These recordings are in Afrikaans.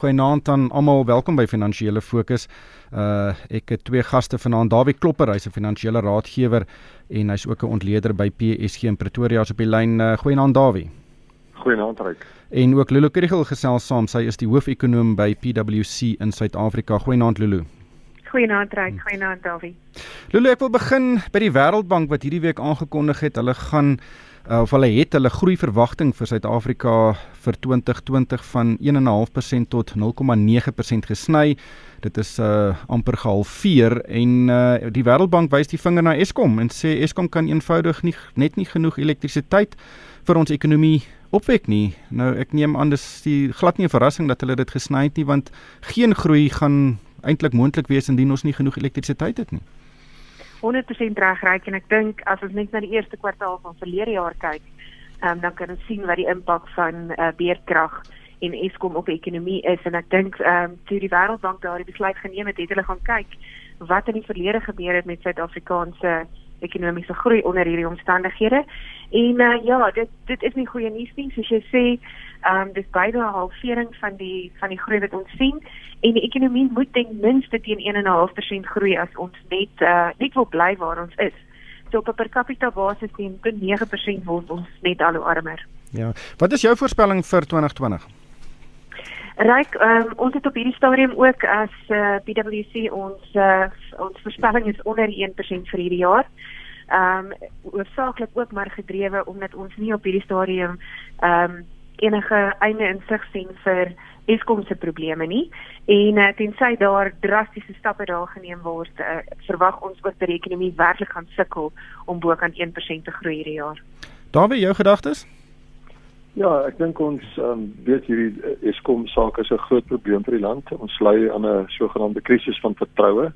Goeienaand aan almal, welkom by Finansiële Fokus. Uh ek het twee gaste vanaand, Dawie Klopper, hy's 'n finansiële raadgewer en hy's ook 'n ontleder by PSG in Pretoria op die lyn. Uh, Goeienaand Dawie. Goeienaand Ryk. En ook Lulu Kriel gesels saam. Sy is die hoofekonoom by PwC in Suid-Afrika. Goeienaand Lulu. Goeienaand Ryk. Goeienaand Dawie. Lulu, ek wil begin by die Wêreldbank wat hierdie week aangekondig het hulle gaan uh, of hulle het hulle groei verwagting vir Suid-Afrika vir 2020 van 1.5% tot 0.9% gesny. Dit is uh amper gehalveer en uh die Wêreldbank wys die vinger na Eskom en sê Eskom kan eenvoudig nie net nie genoeg elektrisiteit vir ons ekonomie opwek nie. Nou ek neem aan dis die glad nie 'n verrassing dat hulle dit gesny het nie want geen groei gaan eintlik moontlik wees indien ons nie genoeg elektrisiteit het nie. 100% regryk en ek dink as ons net na die eerste kwartaal van verlede jaar kyk, um, dan kan ons sien wat die impak van uh, beerkrag en Eskom op die ekonomie is. En ek dink ehm um, toe die Wêreldbank daardie besluit geneem het, het hulle gaan kyk wat in die verlede gebeur het met Suid-Afrikaanse ekonomiese groei onder hierdie omstandighede. En uh, ja, dit dit is nie goeie nuus nie, soos jy sê, ehm um, dis byna 'n halvering van die van die groei wat ons sien en die ekonomie moet ten minste teen 1.5% groei as ons net uh, net wil bly waar ons is. So op 'n per capita basis teen 9% word ons net al hoe armer. Ja. Wat is jou voorspelling vir 2020? Ryk, um, ons het op hierdie stadium ook as uh, PwC ons uh, ons voorspelling is onder 1% vir hierdie jaar. Ehm um, oorsaaklik ook maar gedrewe omdat ons nie op hierdie stadium ehm um, enige einde insig sien vir Eskom se probleme nie en uh, tensy daar drastiese stappe daar geneem word, uh, verwag ons ook dat die ekonomie werklik gaan sukkel om bo kan 1% te groei hierdie jaar. Daar wie jou gedagtes? Ja, ek dink ons um, weet hierdie eh, Eskom saak is 'n groot probleem vir die land. Ons lei aan 'n sogenaamde krisis van vertroue.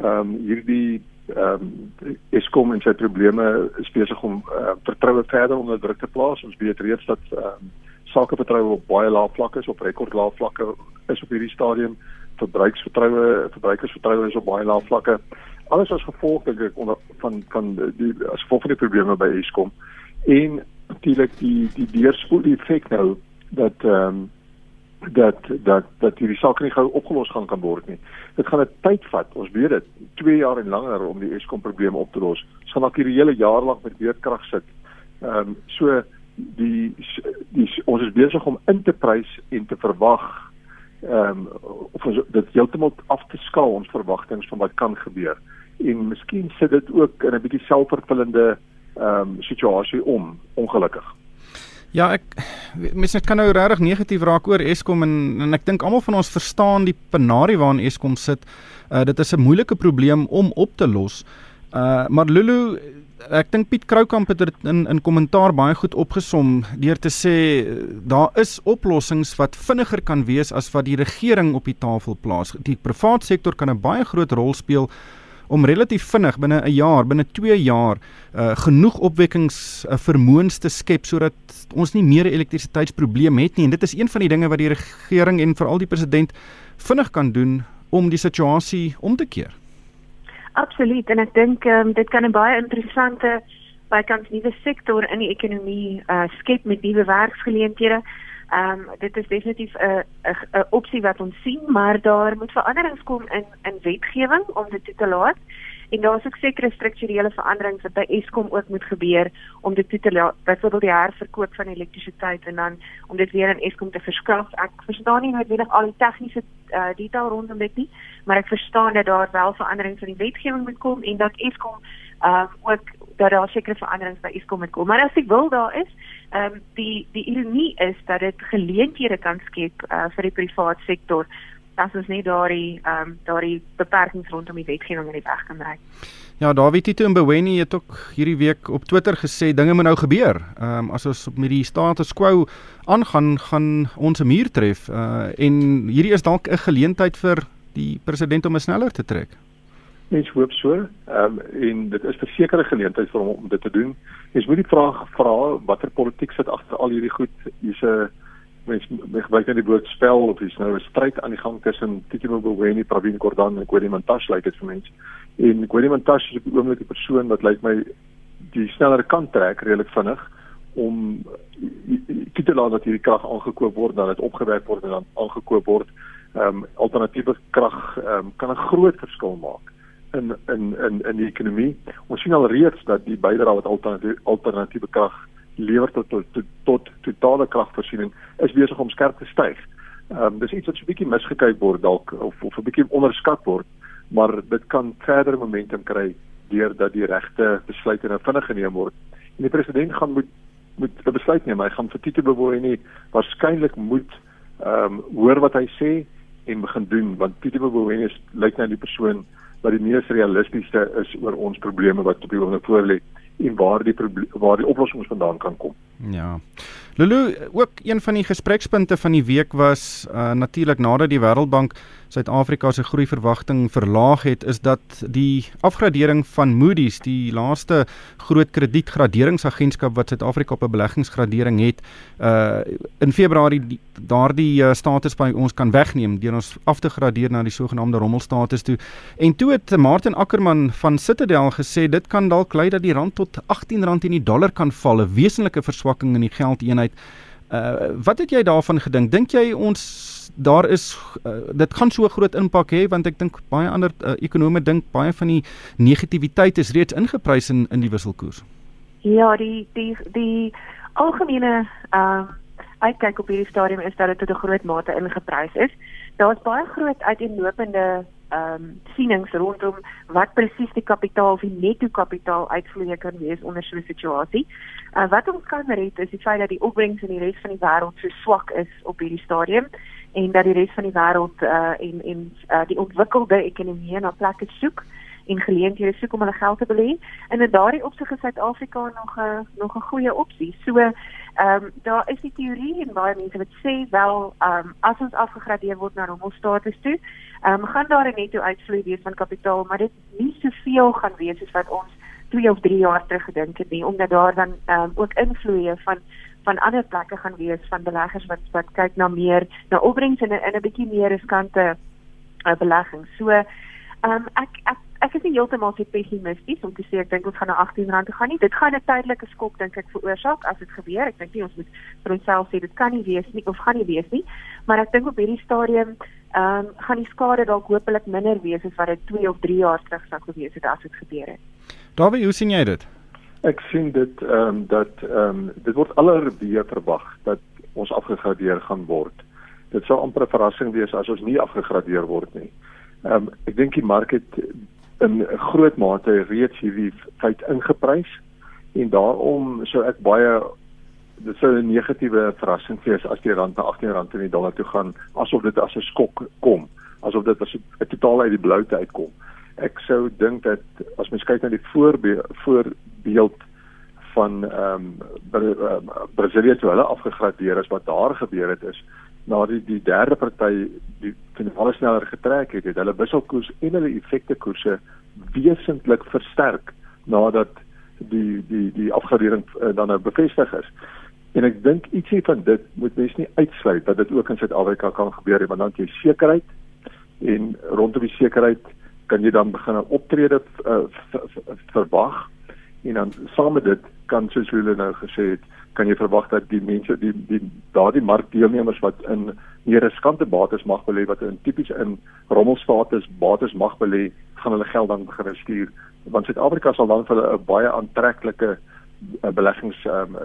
Ehm um, hierdie ehm um, Eskom en sy probleme is besig om uh, vertroue verder onder druk te plaas. Ons weet reeds dat ehm um, sakevertroue op baie lae vlakke is, op rekordlae vlakke is op hierdie stadium. Verbruiksvertroue, verbruikersvertroue is op baie lae vlakke. Alles as gevolg dink ek onder van van die as gevolg van die probleme by Eskom. En natuurlik die die deurspoel effek nou dat ehm um, dat dat dat hierdie saak nie gou opgelos gaan kan word nie. Dit gaan 'n tyd vat. Ons weet dit, 2 jaar en langer om die Eskom probleem op te los. Ons gaan dalk hierdie hele jaar lank met weerkrag sit. Ehm um, so die die ons is besig om in te prys en te verwag ehm um, of ons dit heeltemal af te skaal ons verwagtinge van wat kan gebeur. En miskien sit dit ook in 'n bietjie selfvervullende ehm um, situasie om ongelukkig. Ja, ek mens net kan nou regtig negatief raak oor Eskom en en ek dink almal van ons verstaan die penarie waarin Eskom sit. Uh dit is 'n moeilike probleem om op te los. Uh maar Lulu ek dink Piet Kroukamp het dit in in kommentaar baie goed opgesom deur te sê daar is oplossings wat vinniger kan wees as wat die regering op die tafel plaas. Die private sektor kan 'n baie groot rol speel om relatief vinnig binne 'n jaar, binne 2 jaar uh genoeg opwekkings uh, vermoëns te skep sodat ons nie meer elektrisiteitsprobleem het nie en dit is een van die dinge wat die regering en veral die president vinnig kan doen om die situasie om te keer. Absoluut en ek dink um, dit kan 'n baie interessante bykans nuwe sektor in die ekonomie uh skep met nuwe werksgeleenthede. Ehm um, dit is definitief 'n 'n opsie wat ons sien, maar daar moet veranderings kom in in wetgewing om dit toe te laat. En daar is ook sekere strukturele veranderings wat by Eskom ook moet gebeur om dit toe te laat. Byvoorbeeld die herverkoop van elektrisiteit en dan om dit weer aan Eskom te verskaf. Ek verstaan nie noodwendig al die tegniese uh, detail rondom dit nie, maar ek verstaan dat daar wel veranderings in die wetgewing moet kom en dat Eskom uh ook dat daar sekere veranderings by Eskom moet kom. Maar as ek wil daar is, ehm um, die die ironie is dat dit geleenthede kan skep uh, vir die private sektor as ons nie daardie ehm um, daardie beperkings rondom die wetgewing in die weg kan ry. Ja, David Tito en Beweni het ook hierdie week op Twitter gesê dinge moet nou gebeur. Ehm um, as ons met die status quo aangaan, gaan ons 'n muur tref. Uh en hierdie is dalk 'n geleentheid vir die president om sneller te trek. Mens hoop so. Ehm um, en dit is 'n sekere geleentheid vir hom om dit te doen. Mens moet die vraag vra watter politiek sit agter al hierdie goed. Hier's 'n mens gebruik net die woord spel of is nou 'n stryd aan die gang tussen Tito Mboweni, Pravin Gordhan en Gwedi Mantashe lyk like dit vir mense. En Gwedi Mantashe is op die oomblik die persoon wat lyk like my die sneller kan trek redelik vinnig om toe te laat dat hierdie krag aangekoop word, dan dit opgewerk word en dan aangekoop word. Ehm um, alternatiewe krag ehm um, kan 'n groot verskil maak in in in in die ekonomie. Ons sien al reeds dat die bydrae wat alternatiewe alternatiewe krag lewer tot tot, tot tot totale kragvoorsiening is besig om skerp te styg. Ehm um, dis iets wat so 'n bietjie misgekyk word dalk of of 'n bietjie onderskat word, maar dit kan verder momentum kry deurdat die regte besluite nou vinnig geneem word. En die president gaan moet moet 'n besluit neem. Hy gaan vir Tito Mboweni waarskynlik moet ehm um, hoor wat hy sê en begin doen want Tito Mboweni lyk nou die persoon wat die mees realistiese is oor ons probleme wat op die oomblik voor lê en waar die waar die oplossings vandaan kan kom. Ja. Lulu, ook een van die gesprekspunte van die week was uh, natuurlik nadat die Wêreldbank Suid-Afrika se groeiverwagting verlaag het, is dat die afgradering van Moody's, die laaste groot kredietgraderingsagentskap wat Suid-Afrika op 'n beleggingsgradering het, uh in Februarie daardie uh, status by ons kan wegneem deur ons af te gradeer na die sogenaamde rommelstatus toe. En toe het Martin Ackerman van Citadel gesê dit kan dalk lei dat die rand tot R18 in die dollar kan val, 'n wesenlike verswakking in die geldeenheid. Uh wat het jy daarvan gedink? Dink jy ons daar is uh, dit gaan so groot impak hê want ek dink baie ander uh, ekonome dink baie van die negativiteit is reeds ingeprys in in die wisselkoers. Ja, die die die algemene uh uitkyk op hierdie stadium is dat dit tot 'n groot mate ingeprys is. Daar's baie groot uiteenlopende ehm um, sienings rondom wat presies die kapitaal of die netto kapitaal uitvloei kan wees onder so 'n situasie. Uh, wat ons kan red is die feit dat die opbrengs in die res van die wêreld so swak is op hierdie stadium en dat die res van die wêreld uh en en uh die ontwikkelde ekonomieë na plekke soek en geleenthede soek om hulle geld te belê. En in daardie opsig is Suid-Afrika nog 'n nog 'n goeie opsie. So ehm um, daar is die teorie en baie mense wat sê wel ehm um, as ons afgegradeer word na rommelstatus toe, ehm um, gaan daar 'n netto uitvloei wees van kapitaal, maar dit nie soveel gaan wees soos wat ons 2 of 3 jaar terug gedink het nie, omdat daar dan ehm um, ook invloeye van van ander plekke gaan wees van beleggers wat wat kyk na meer na opbrengs in 'n in 'n bietjie meer riskante uh, belegging. So ehm um, ek ek ek is nie heeltemal so pessimisties om te sê ek dink ons gaan na R18 toe gaan nie. Dit gaan 'n tydelike skok dink ek veroorsaak as dit gebeur. Ek dink nie ons moet vir onsself sê dit kan nie wees nie of gaan nie wees nie. Maar ek dink op hierdie stadium ehm um, gaan die skade dalk hopelik minder wees as wat dit 2 of 3 jaar terug sou gewees het as dit gebeur het. Dawie, hoe sien jy dit? Ek sien dit ehm um, dat ehm um, dit word allerweer verwag dat ons afgegradeer gaan word. Dit sou amper 'n verrassing wees as ons nie afgegradeer word nie. Ehm um, ek dink die mark het in groot mate reeds hierdie feit ingeprys en daarom sou ek baie dit sou 'n negatiewe verrassing wees as die rand na R18 in die dollar toe gaan asof dit as 'n skok kom, asof dit as 'n totaal uit die blou te uitkom. Ek sou dink dat as mens kyk na die voorbeeld voorbeeld van ehm um, Brasilia toe hulle afgegradeer is wat daar gebeur het is na die derde party die finale sneller getrek het het hulle wisselkoers en hulle effekte koerse wesentlik versterk nadat die die die afgradering uh, dan nou bevestig is. En ek dink ietsie van dit moet mens nie uitsluit dat dit ook in Suid-Afrika kan gebeur want dan jy sekerheid en rondom die sekerheid kan jy dan begin 'n optrede uh, verwag en dan saam met dit kan soos hulle nou gesê het kan jy verwag dat die mense die die daardie markdeelnemers wat in meer riskante bates mag belê wat in tipies in rommelstatus bates mag belê gaan hulle geld dan begin stuur want Suid-Afrika sal dan vir hulle 'n baie aantreklike uh, beleggings um,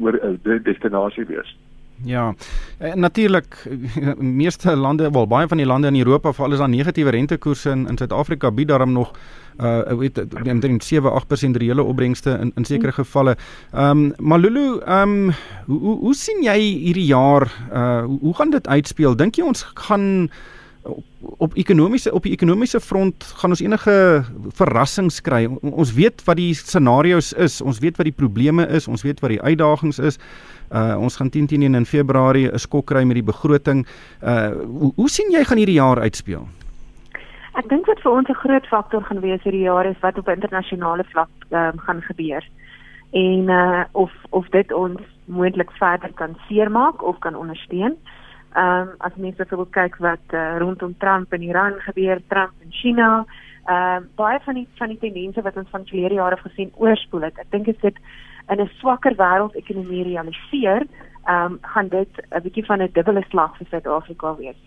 oor 'n destinasie wees. Ja. Eh, natuurlik meeste lande, wel baie van die lande in Europa val is daar negatiewe rentekoerse in in Suid-Afrika bied daarom nog uh weet omtrent 7-8% reële opbrengste in in sekere gevalle. Ehm um, maar Lulu, ehm um, hoe, hoe hoe sien jy hierdie jaar uh hoe, hoe gaan dit uitspeel? Dink jy ons gaan op, op ekonomiese op die ekonomiese front gaan ons enige verrassings kry. Ons weet wat die scenario's is. Ons weet wat die probleme is. Ons weet wat die uitdagings is. Uh ons gaan 10 teen in Februarie 'n skok kry met die begroting. Uh hoe, hoe sien jy gaan hierdie jaar uitspeel? Ek dink wat vir ons 'n groot faktor gaan wees hierdie jaar is wat op internasionale vlak um, gaan gebeur. En uh of of dit ons moontlik verder kan seermaak of kan ondersteun. Ehm um, as mense wil kyk wat uh, rondom Trump en Iran gebeur, Trump en China, ehm uh, baie van die van die tendense wat ons van verlede jare gesien oorspoel het. Ek dink dit in 'n swakker wêreldekonomie realiseer, ehm um, gaan dit 'n bietjie van 'n dubbele slag vir Suid-Afrika wees.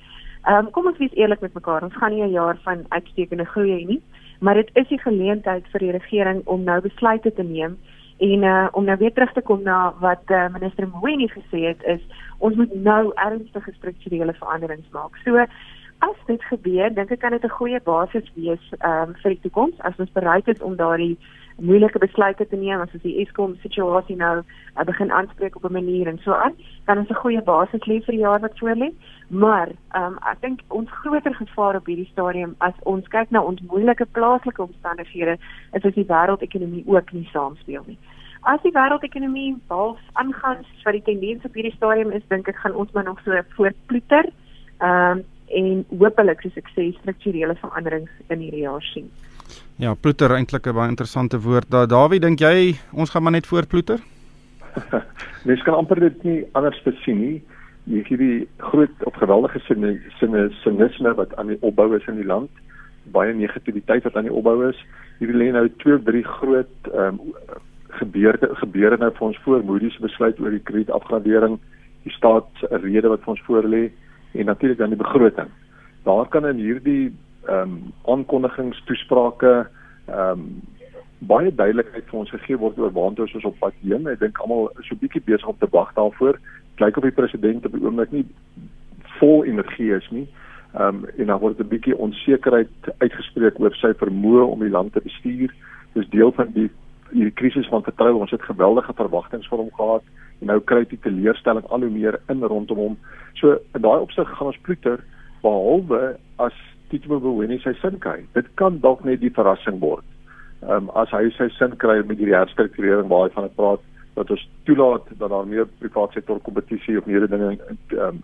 Ehm um, kom ons wees eerlik met mekaar. Ons gaan nie 'n jaar van uitstekende groei hê nie, maar dit is die geleentheid vir die regering om nou besluite te neem en uh, om nou weer terug te kom na wat uh, minister Mweni gesê het is ons moet nou ernstige strukturele veranderings maak. So as dit gebeur, dink ek kan dit 'n goeie basis wees um, vir die toekoms as ons bereid is om daardie moeilike besluite te neem as ons die Eskom situasie nou uh, begin aanspreek op 'n manier en so aan, dan is 'n goeie basis lê vir die jaar wat voor lê. Maar um, ek dink ons groter gevaar op hierdie stadium as ons kyk na ons moeilike plaaslike omstandighede, is as die wêreldekonomie ook nie saamspeel nie. As die wêreldekonomie half aangaan, wat die tendens op hierdie stadium is, dink ek gaan ons maar nog so voortploeter. Ehm um, en hopelik soos ek sê strukturele veranderings in hierdie jaar sien. Ja, ploeter eintlik 'n baie interessante woord. Da Dawie, dink jy ons gaan maar net voortploeter? Mens kan amper dit nie anders besien nie. Jy het hierdie groot of geweldige sinne sinisme wat aan die opbou is in die land. Baie negativiteit wat aan die opbou is. Hierdie lê nou twee drie groot ehm um, gebeurde gebeure nou vir ons voor Moody's besluit oor die kredietafgradering, die staatsrede wat vir ons voor lê en natuurlik dan die begroting. Daar kan in hierdie ehm um, aankondigings, toesprake ehm um, baie duidelikheid vir ons gegee word oor waartoe ons op pad heen. Ek dink almal is so 'n bietjie besig om te wag daarvoor. Kyk of die president op die oomblik nie vol energie is nie. Ehm um, en dan word 'n bietjie onsekerheid uitgespreek oor sy vermoë om die land te bestuur. Dis deel van die hierdie krisis van vertroue. Ons het geweldige verwagtinge vir hom gehad en nou kry die teleurstelling al hoe meer in rondom hom. So in daai opsig gaan ons ploeter behalwe as Tito Mboweni sy sin kry. Dit kan dalk net die verrassing word. Ehm um, as hy sy sin kry met hierdie herstrukturering waar hy van praat dat ons toelaat dat daar meer private sektor kompetisie of meer dinge ehm um,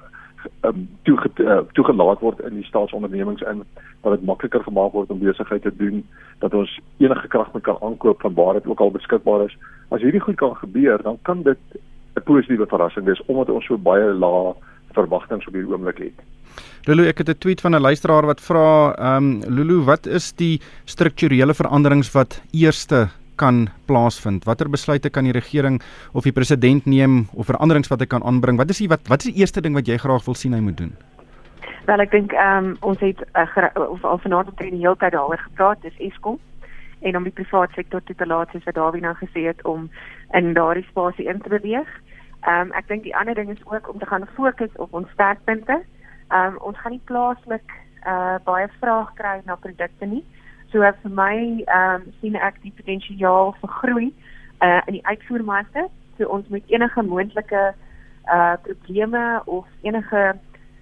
um, toege, uh, toegelaat word in die staatsondernemings in dat dit makliker gemaak word om besigheid te doen dat ons enige krag met kan aankoop van waar dit ook al beskikbaar is as hierdie goed kan gebeur dan kan dit 'n positiewe verrassing wees omdat ons so baie lae verwagtinge op hierdie oomblik het. Lulu, ek het 'n tweet van 'n luisteraar wat vra, ehm um, Lulu, wat is die strukturele veranderings wat eerste kan plaasvind? Watter besluite kan die regering of die president neem of veranderings wat hy kan aanbring? Wat is die wat wat is die eerste ding wat jy graag wil sien hy moet doen? Wel, ek dink ehm um, ons het uh, of al vanaand het die hele tyd daaroor gepraat, dis Eskom en om die private sektor te toelaat soos wat Dawie nou gesê het om in daardie spasie in te beweeg. Ehm um, ek dink die ander ding is ook om te gaan fokus op ons sterkpunte. Ehm um, ons gaan nie plaaslik uh baie vraag kry na produkte nie. So vir my ehm um, sien ek die potensiaal vir groei uh in die uitvoermarkte. So ons moet enige moontlike uh probleme of enige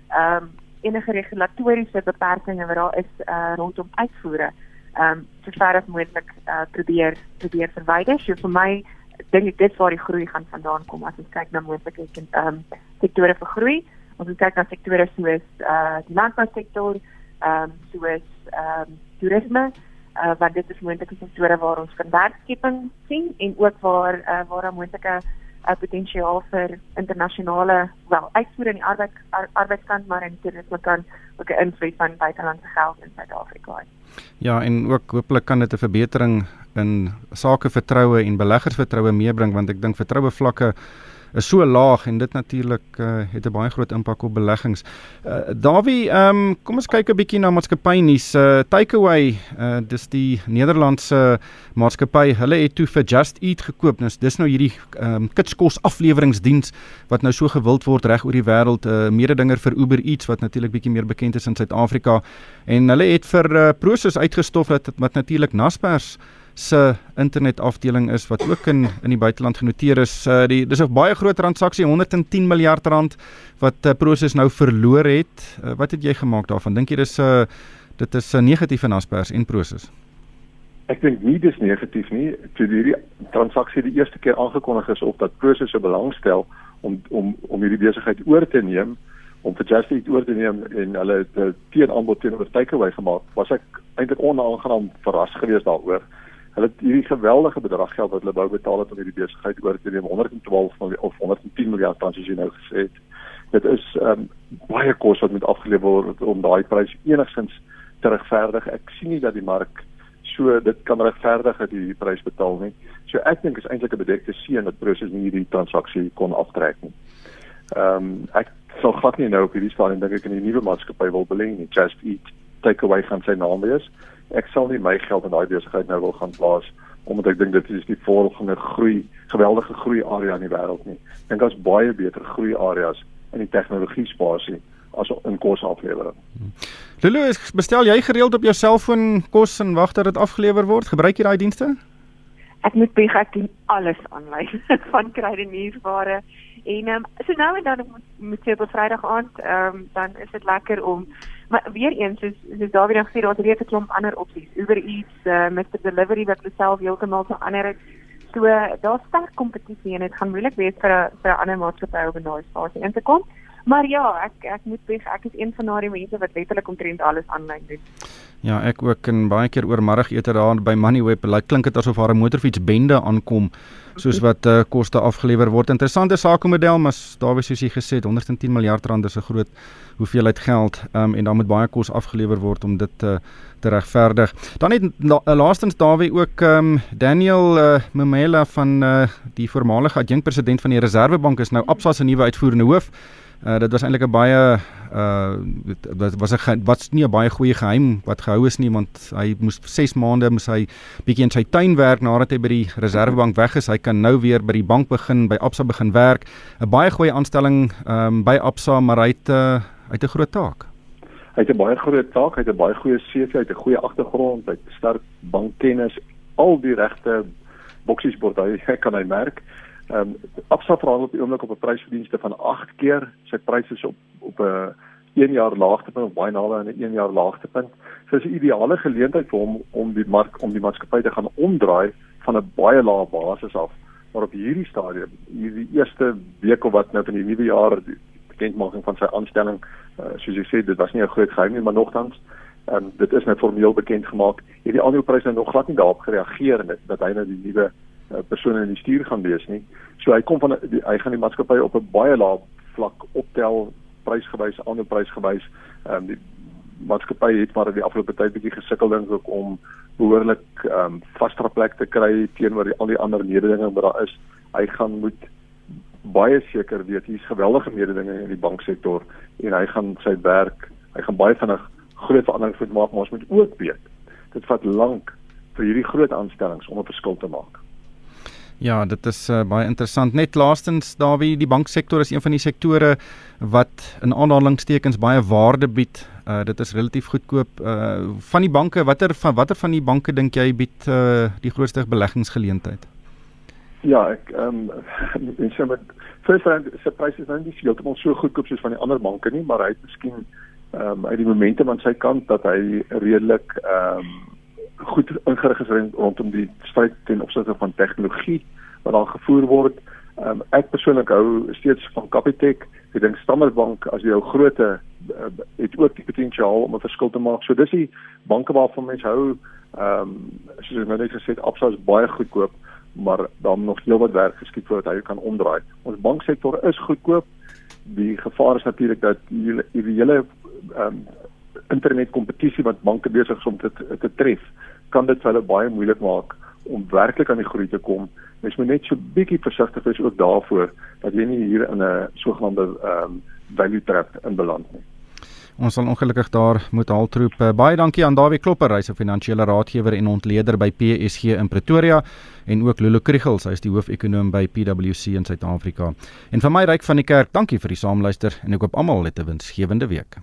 ehm um, enige regulatoriese beperkings wat daar is uh rondom uitvoere ehm um, so ver as moontlik uh probeer probeer verwyder. So vir my dink ek dit waar die groei gaan vandaan kom as ons kyk na moontlike ehm um, sektore vir groei. Ons kyk na sektore soos uh die landbousektor, ehm um, soos ehm um, toerisme, uh want dit is moontlike sektore waar ons kan werkskeping sien en ook waar uh waar daar moontlike uh, potensiaal vir internasionale wel uitvoer in die arbeid ar, arbeidskant maar in toerisme kan ook 'n invloed van buitelandse geld in Suid-Afrika hê. Ja, en ook hopelik kan dit 'n verbetering in sake vertroue en beleggersvertroue meebring want ek dink vertroue vlakke is so laag en dit natuurlik uh, het 'n baie groot impak op beleggings. Uh, Dawie, ehm um, kom ons kyk 'n bietjie na maatskappy nuus. Uh, Takeaway, uh, dis die Nederlandse maatskappy. Hulle het toe vir Just Eat gekoop. Nou dis nou hierdie ehm um, kitskos afleweringsdiens wat nou so gewild word reg oor die wêreld. 'n uh, Mededinger vir Uber Eats wat natuurlik bietjie meer bekend is in Suid-Afrika. En hulle het vir uh, Prosus uitgestof dat wat natuurlik Naspers se internetafdeling is wat ook in in die buiteland genoteer is. Uh, die dis 'n baie groot transaksie, 110 miljard rand wat uh, Prosus nou verloor het. Uh, wat het jy gemaak daarvan? Dink jy dis 'n uh, dit is 'n uh, negatief in Aspers en Prosus? Ek dink nie dis negatief nie. Toe hierdie transaksie die eerste keer aangekondig is op dat Prosus se belangstel om om om hierdie besigheid oor te neem om vir Justy oor te neem en hulle het teenoor teenoor Takeaway gemaak, was ek eintlik onaangenaam verras geweest daaroor. Hulle het hierdie geweldige bedrag geld wat hulle wou betaal het om hierdie besigheid oor te neem 112 of 110 miljard rand soos jy nou gesê het. Dit is ehm um, baie kos wat moet afgelewer word om daai prys enigstens te regverdig. Ek sien nie dat die mark so dit kan regverdig dat hierdie prys betaal nie. So ek dink is eintlik 'n bedekte seën dat Prosus nie hierdie transaksie kon aftrek nie. Ehm um, ek sal glad nie nou op hierdie stadium dink ek in die nuwe maatskappy wil belê nie. Just Eat Takeaway gaan sy naam wees. Ek sal nie my geld in daai besigheid nou wil gaan plaas omdat ek dink dit is die volgende groei, geweldige groei area in die wêreld nie. Ek dink daar's baie beter groei areas in die tegnologie spasie as in kosaflewering. Lulu, bestel jy gereeld op jou selfoon kos en wag dat dit afgelewer word? Gebruik jy daai dienste? Ek moet bieg ek doen alles aanlyn van kruideniersware en um, so nou en dan moet moet jy op Vrydag aand ehm um, dan is dit lekker om maar weer eens is is daar weer gesê daar's reeds 'n klomp ander opsies. Uber Eats, uh, Mr Delivery wat self heeltemal so ander het. So daar's sterk kompetisie en dit gaan moeilik wees vir 'n vir 'n ander maatskappy om in daai spasie in te kom. Maar ja, ek ek moet sê ek is een van daardie mense wat letterlik omtrent alles aanlyn doen. Ja, ek ook en baie keer oor middagete daar by Moneyweb, like klink dit asof haar motorfiets bende aankom soos wat uh, koste afgelewer word. Interessante sakemodel, maar daar was soos jy gesê het 110 miljard rand is 'n groot hoeveelheid geld um, en dan moet baie kos afgelewer word om dit uh, te regverdig. Dan het la, uh, laastens Dawie ook um, Daniel uh, Momela van uh, die voormalige adjunkpresident van die Reserwebank is nou Absa se nuwe uitvoerende hoof. Uh, dit was eintlik 'n baie uh dit was 'n wat's nie 'n baie goeie geheim wat gehou is nie want hy moes 6 maande moes hy bietjie in sy tuin werk nadat hy by die Reserwebank weg is. Hy kan nou weer by die bank begin, by Absa begin werk. 'n Baie goeie aanstelling um by Absa, maar hy het uh hy het 'n groot taak. Hy het 'n baie groot taak, hy het 'n baie goeie CV, hy het 'n goeie agtergrond, hy het sterk bankkennis, al die regte boksies hy kan hy merk. Ehm um, Absa verhandel op die oomblik op 'n prysverdienste van 8 keer. Sy pryse is op op 'n 1 jaar laagtepunt of baie naby aan 'n 1 jaar laagtepunt. So is 'n ideale geleentheid vir hom om die mark om die maatskappy te gaan omdraai van 'n baie lae basis af. Maar op hierdie stadium, hierdie eerste week of wat nou van die nuwe jaar bekendmaking van sy aanstelling, uh, soos jy sê, dit was nie 'n groot geheim nie, maar nogtans en um, dit is nou formeel bekend gemaak. Hierdie aandelepryse het nog glad nie daarop gereageer net dat hy nou die nuwe uh, persoon in die stuur gaan wees nie. So hy kom van die, hy gaan die maatskappy op 'n baie lae vlak optel prysgewys, ander prysgewys. Ehm um, die maatskappy het maar die afgelope tyd bietjie gesukkel dink ek om behoorlik ehm um, vaste plek te kry teenoor die al die ander mededingings wat daar is. Hy gaan moet baie seker weet hier's geweldige mededingings in die banksektor en hy gaan sy werk, hy gaan baie vinnig groot veranderings moet maak, maar ons moet ook weet dit vat lank vir hierdie groot aanstellings om 'n verskil te maak. Ja, dit is uh, baie interessant. Net laastens, Dawie, die banksektor is een van die sektore wat in aanhalingstekens baie waarde bied. Uh dit is relatief goedkoop. Uh van die banke, watter van watter van die banke dink jy bied uh die grootste beleggingsgeleentheid? Ja, ek ehm um, en so met First Bank se pryse is nou nie heeltemal so goedkoop soos van die ander banke nie, maar hy het miskien ehm um, uit die momentum aan sy kant dat hy redelik ehm um, goed ingerig is rondom die stryd ten opsigte van tegnologie wat daar gevoer word. Um, ek persoonlik hou steeds van Capitec. Ek dink Standard Bank as jou grootte uh, het ook die potensiaal om 'n verskil te maak. So dis die banke waarvan mense hou. Ehm um, soos ek nou net gesê het, Absa is baie goedkoop, maar dan nog heelwat werk geskied voordat hy kan omdraai. Ons banksektor is goedkoop. Die gevaar is natuurlik dat die hele ehm um, internet kompetisie wat banke besig is om te te tref, kan dit hulle baie moeilik maak om werklik aan die groei te kom. Mens moet net so bietjie versigtig wees ook daarvoor dat jy nie hier in 'n sogenaamde ehm um, value trap inbeland nie. Ons sal ongelukkig daar moet haltroep. Baie dankie aan Dawie Klopper, hy's 'n finansiële raadgewer en ontleder by PSG in Pretoria en ook Lulu Kriegels, hy is die hoofekonoom by PwC in Suid-Afrika. En vir my ryk van die kerk, dankie vir die saamluister en ek hoop almal het 'n winsgewende week.